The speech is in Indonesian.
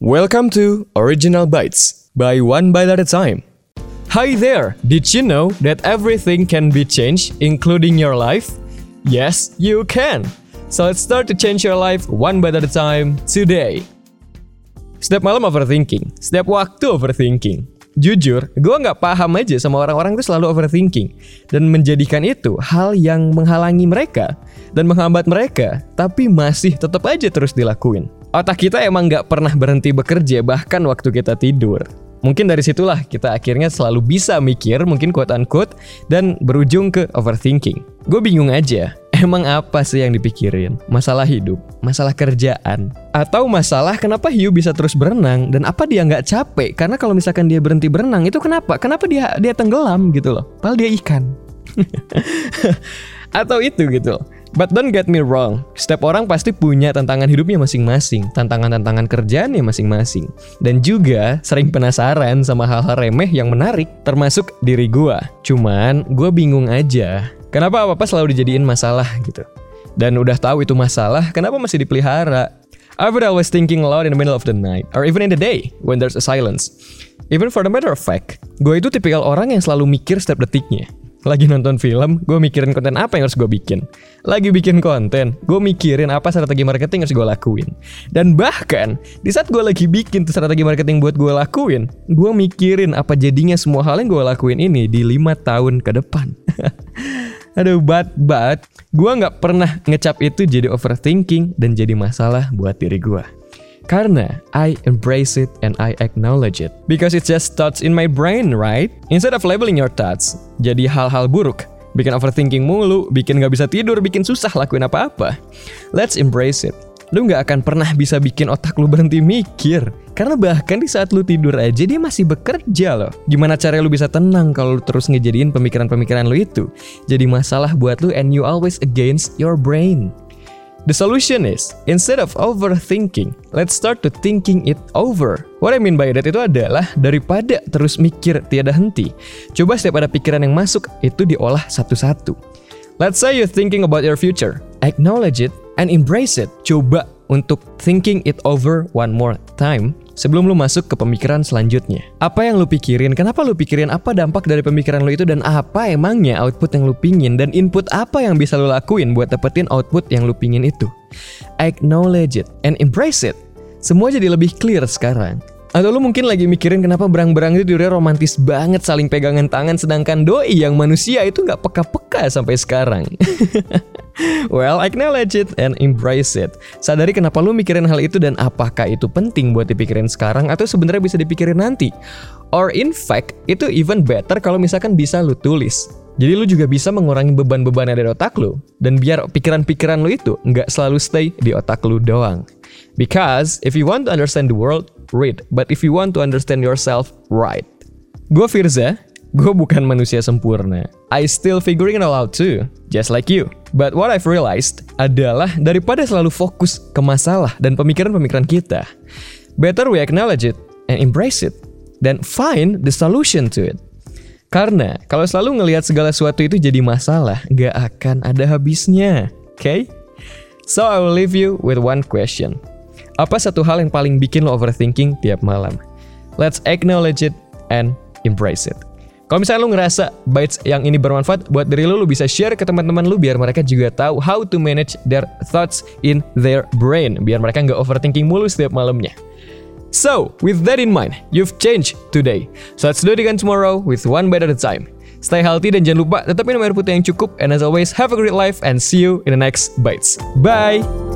Welcome to Original Bites by One Bite at a Time. Hi there! Did you know that everything can be changed, including your life? Yes, you can! So let's start to change your life one bite at a time today. Setiap malam overthinking, setiap waktu overthinking. Jujur, gue nggak paham aja sama orang-orang itu selalu overthinking dan menjadikan itu hal yang menghalangi mereka dan menghambat mereka, tapi masih tetap aja terus dilakuin. Otak kita emang nggak pernah berhenti bekerja bahkan waktu kita tidur. Mungkin dari situlah kita akhirnya selalu bisa mikir, mungkin quote unquote, dan berujung ke overthinking. Gue bingung aja, emang apa sih yang dipikirin? Masalah hidup, masalah kerjaan, atau masalah kenapa hiu bisa terus berenang dan apa dia nggak capek? Karena kalau misalkan dia berhenti berenang itu kenapa? Kenapa dia dia tenggelam gitu loh? Padahal dia ikan. atau itu gitu loh. But don't get me wrong, setiap orang pasti punya tantangan hidupnya masing-masing, tantangan-tantangan kerjaannya masing-masing. Dan juga sering penasaran sama hal-hal remeh yang menarik, termasuk diri gua. Cuman, gua bingung aja, kenapa apa-apa selalu dijadiin masalah gitu. Dan udah tahu itu masalah, kenapa masih dipelihara? I would always thinking aloud in the middle of the night, or even in the day, when there's a silence. Even for the matter of fact, gue itu tipikal orang yang selalu mikir setiap detiknya. Lagi nonton film, gue mikirin konten apa yang harus gue bikin. Lagi bikin konten, gue mikirin apa strategi marketing harus gue lakuin. Dan bahkan, di saat gue lagi bikin tuh strategi marketing buat gue lakuin, gue mikirin apa jadinya semua hal yang gue lakuin ini di lima tahun ke depan. Aduh, but, but, gue nggak pernah ngecap itu jadi overthinking dan jadi masalah buat diri gue. Karena I embrace it and I acknowledge it. Because it's just thoughts in my brain, right? Instead of labeling your thoughts, jadi hal-hal buruk. Bikin overthinking mulu, bikin gak bisa tidur, bikin susah lakuin apa-apa. Let's embrace it. Lu gak akan pernah bisa bikin otak lu berhenti mikir. Karena bahkan di saat lu tidur aja dia masih bekerja loh. Gimana cara lu bisa tenang kalau lu terus ngejadiin pemikiran-pemikiran lu itu? Jadi masalah buat lu and you always against your brain. The solution is, instead of overthinking, let's start to thinking it over. What I mean by that itu adalah daripada terus mikir tiada henti, coba setiap ada pikiran yang masuk itu diolah satu-satu. Let's say you're thinking about your future, acknowledge it and embrace it. Coba untuk thinking it over one more time sebelum lu masuk ke pemikiran selanjutnya. Apa yang lu pikirin? Kenapa lu pikirin? Apa dampak dari pemikiran lu itu dan apa emangnya output yang lu pingin dan input apa yang bisa lu lakuin buat dapetin output yang lu pingin itu? Acknowledge it and embrace it. Semua jadi lebih clear sekarang. Atau lu mungkin lagi mikirin kenapa berang-berang itu tidurnya romantis banget saling pegangan tangan sedangkan doi yang manusia itu nggak peka-peka sampai sekarang. well, acknowledge it and embrace it. Sadari kenapa lu mikirin hal itu dan apakah itu penting buat dipikirin sekarang atau sebenarnya bisa dipikirin nanti. Or in fact, itu even better kalau misalkan bisa lu tulis. Jadi lu juga bisa mengurangi beban-beban yang ada di otak lu dan biar pikiran-pikiran lu itu nggak selalu stay di otak lu doang. Because if you want to understand the world, read. But if you want to understand yourself, write. Gue Firza, gue bukan manusia sempurna. I still figuring it all out too, just like you. But what I've realized adalah daripada selalu fokus ke masalah dan pemikiran-pemikiran kita, better we acknowledge it and embrace it, then find the solution to it. Karena kalau selalu ngelihat segala sesuatu itu jadi masalah, gak akan ada habisnya. Okay? So I will leave you with one question. Apa satu hal yang paling bikin lo overthinking tiap malam? Let's acknowledge it and embrace it. Kalau misalnya lo ngerasa bites yang ini bermanfaat buat diri lo, lo bisa share ke teman-teman lo biar mereka juga tahu how to manage their thoughts in their brain. Biar mereka nggak overthinking mulu setiap malamnya. So, with that in mind, you've changed today. So let's do it again tomorrow with one a time. Stay healthy dan jangan lupa tetap minum air putih yang cukup. And as always, have a great life and see you in the next bites. Bye!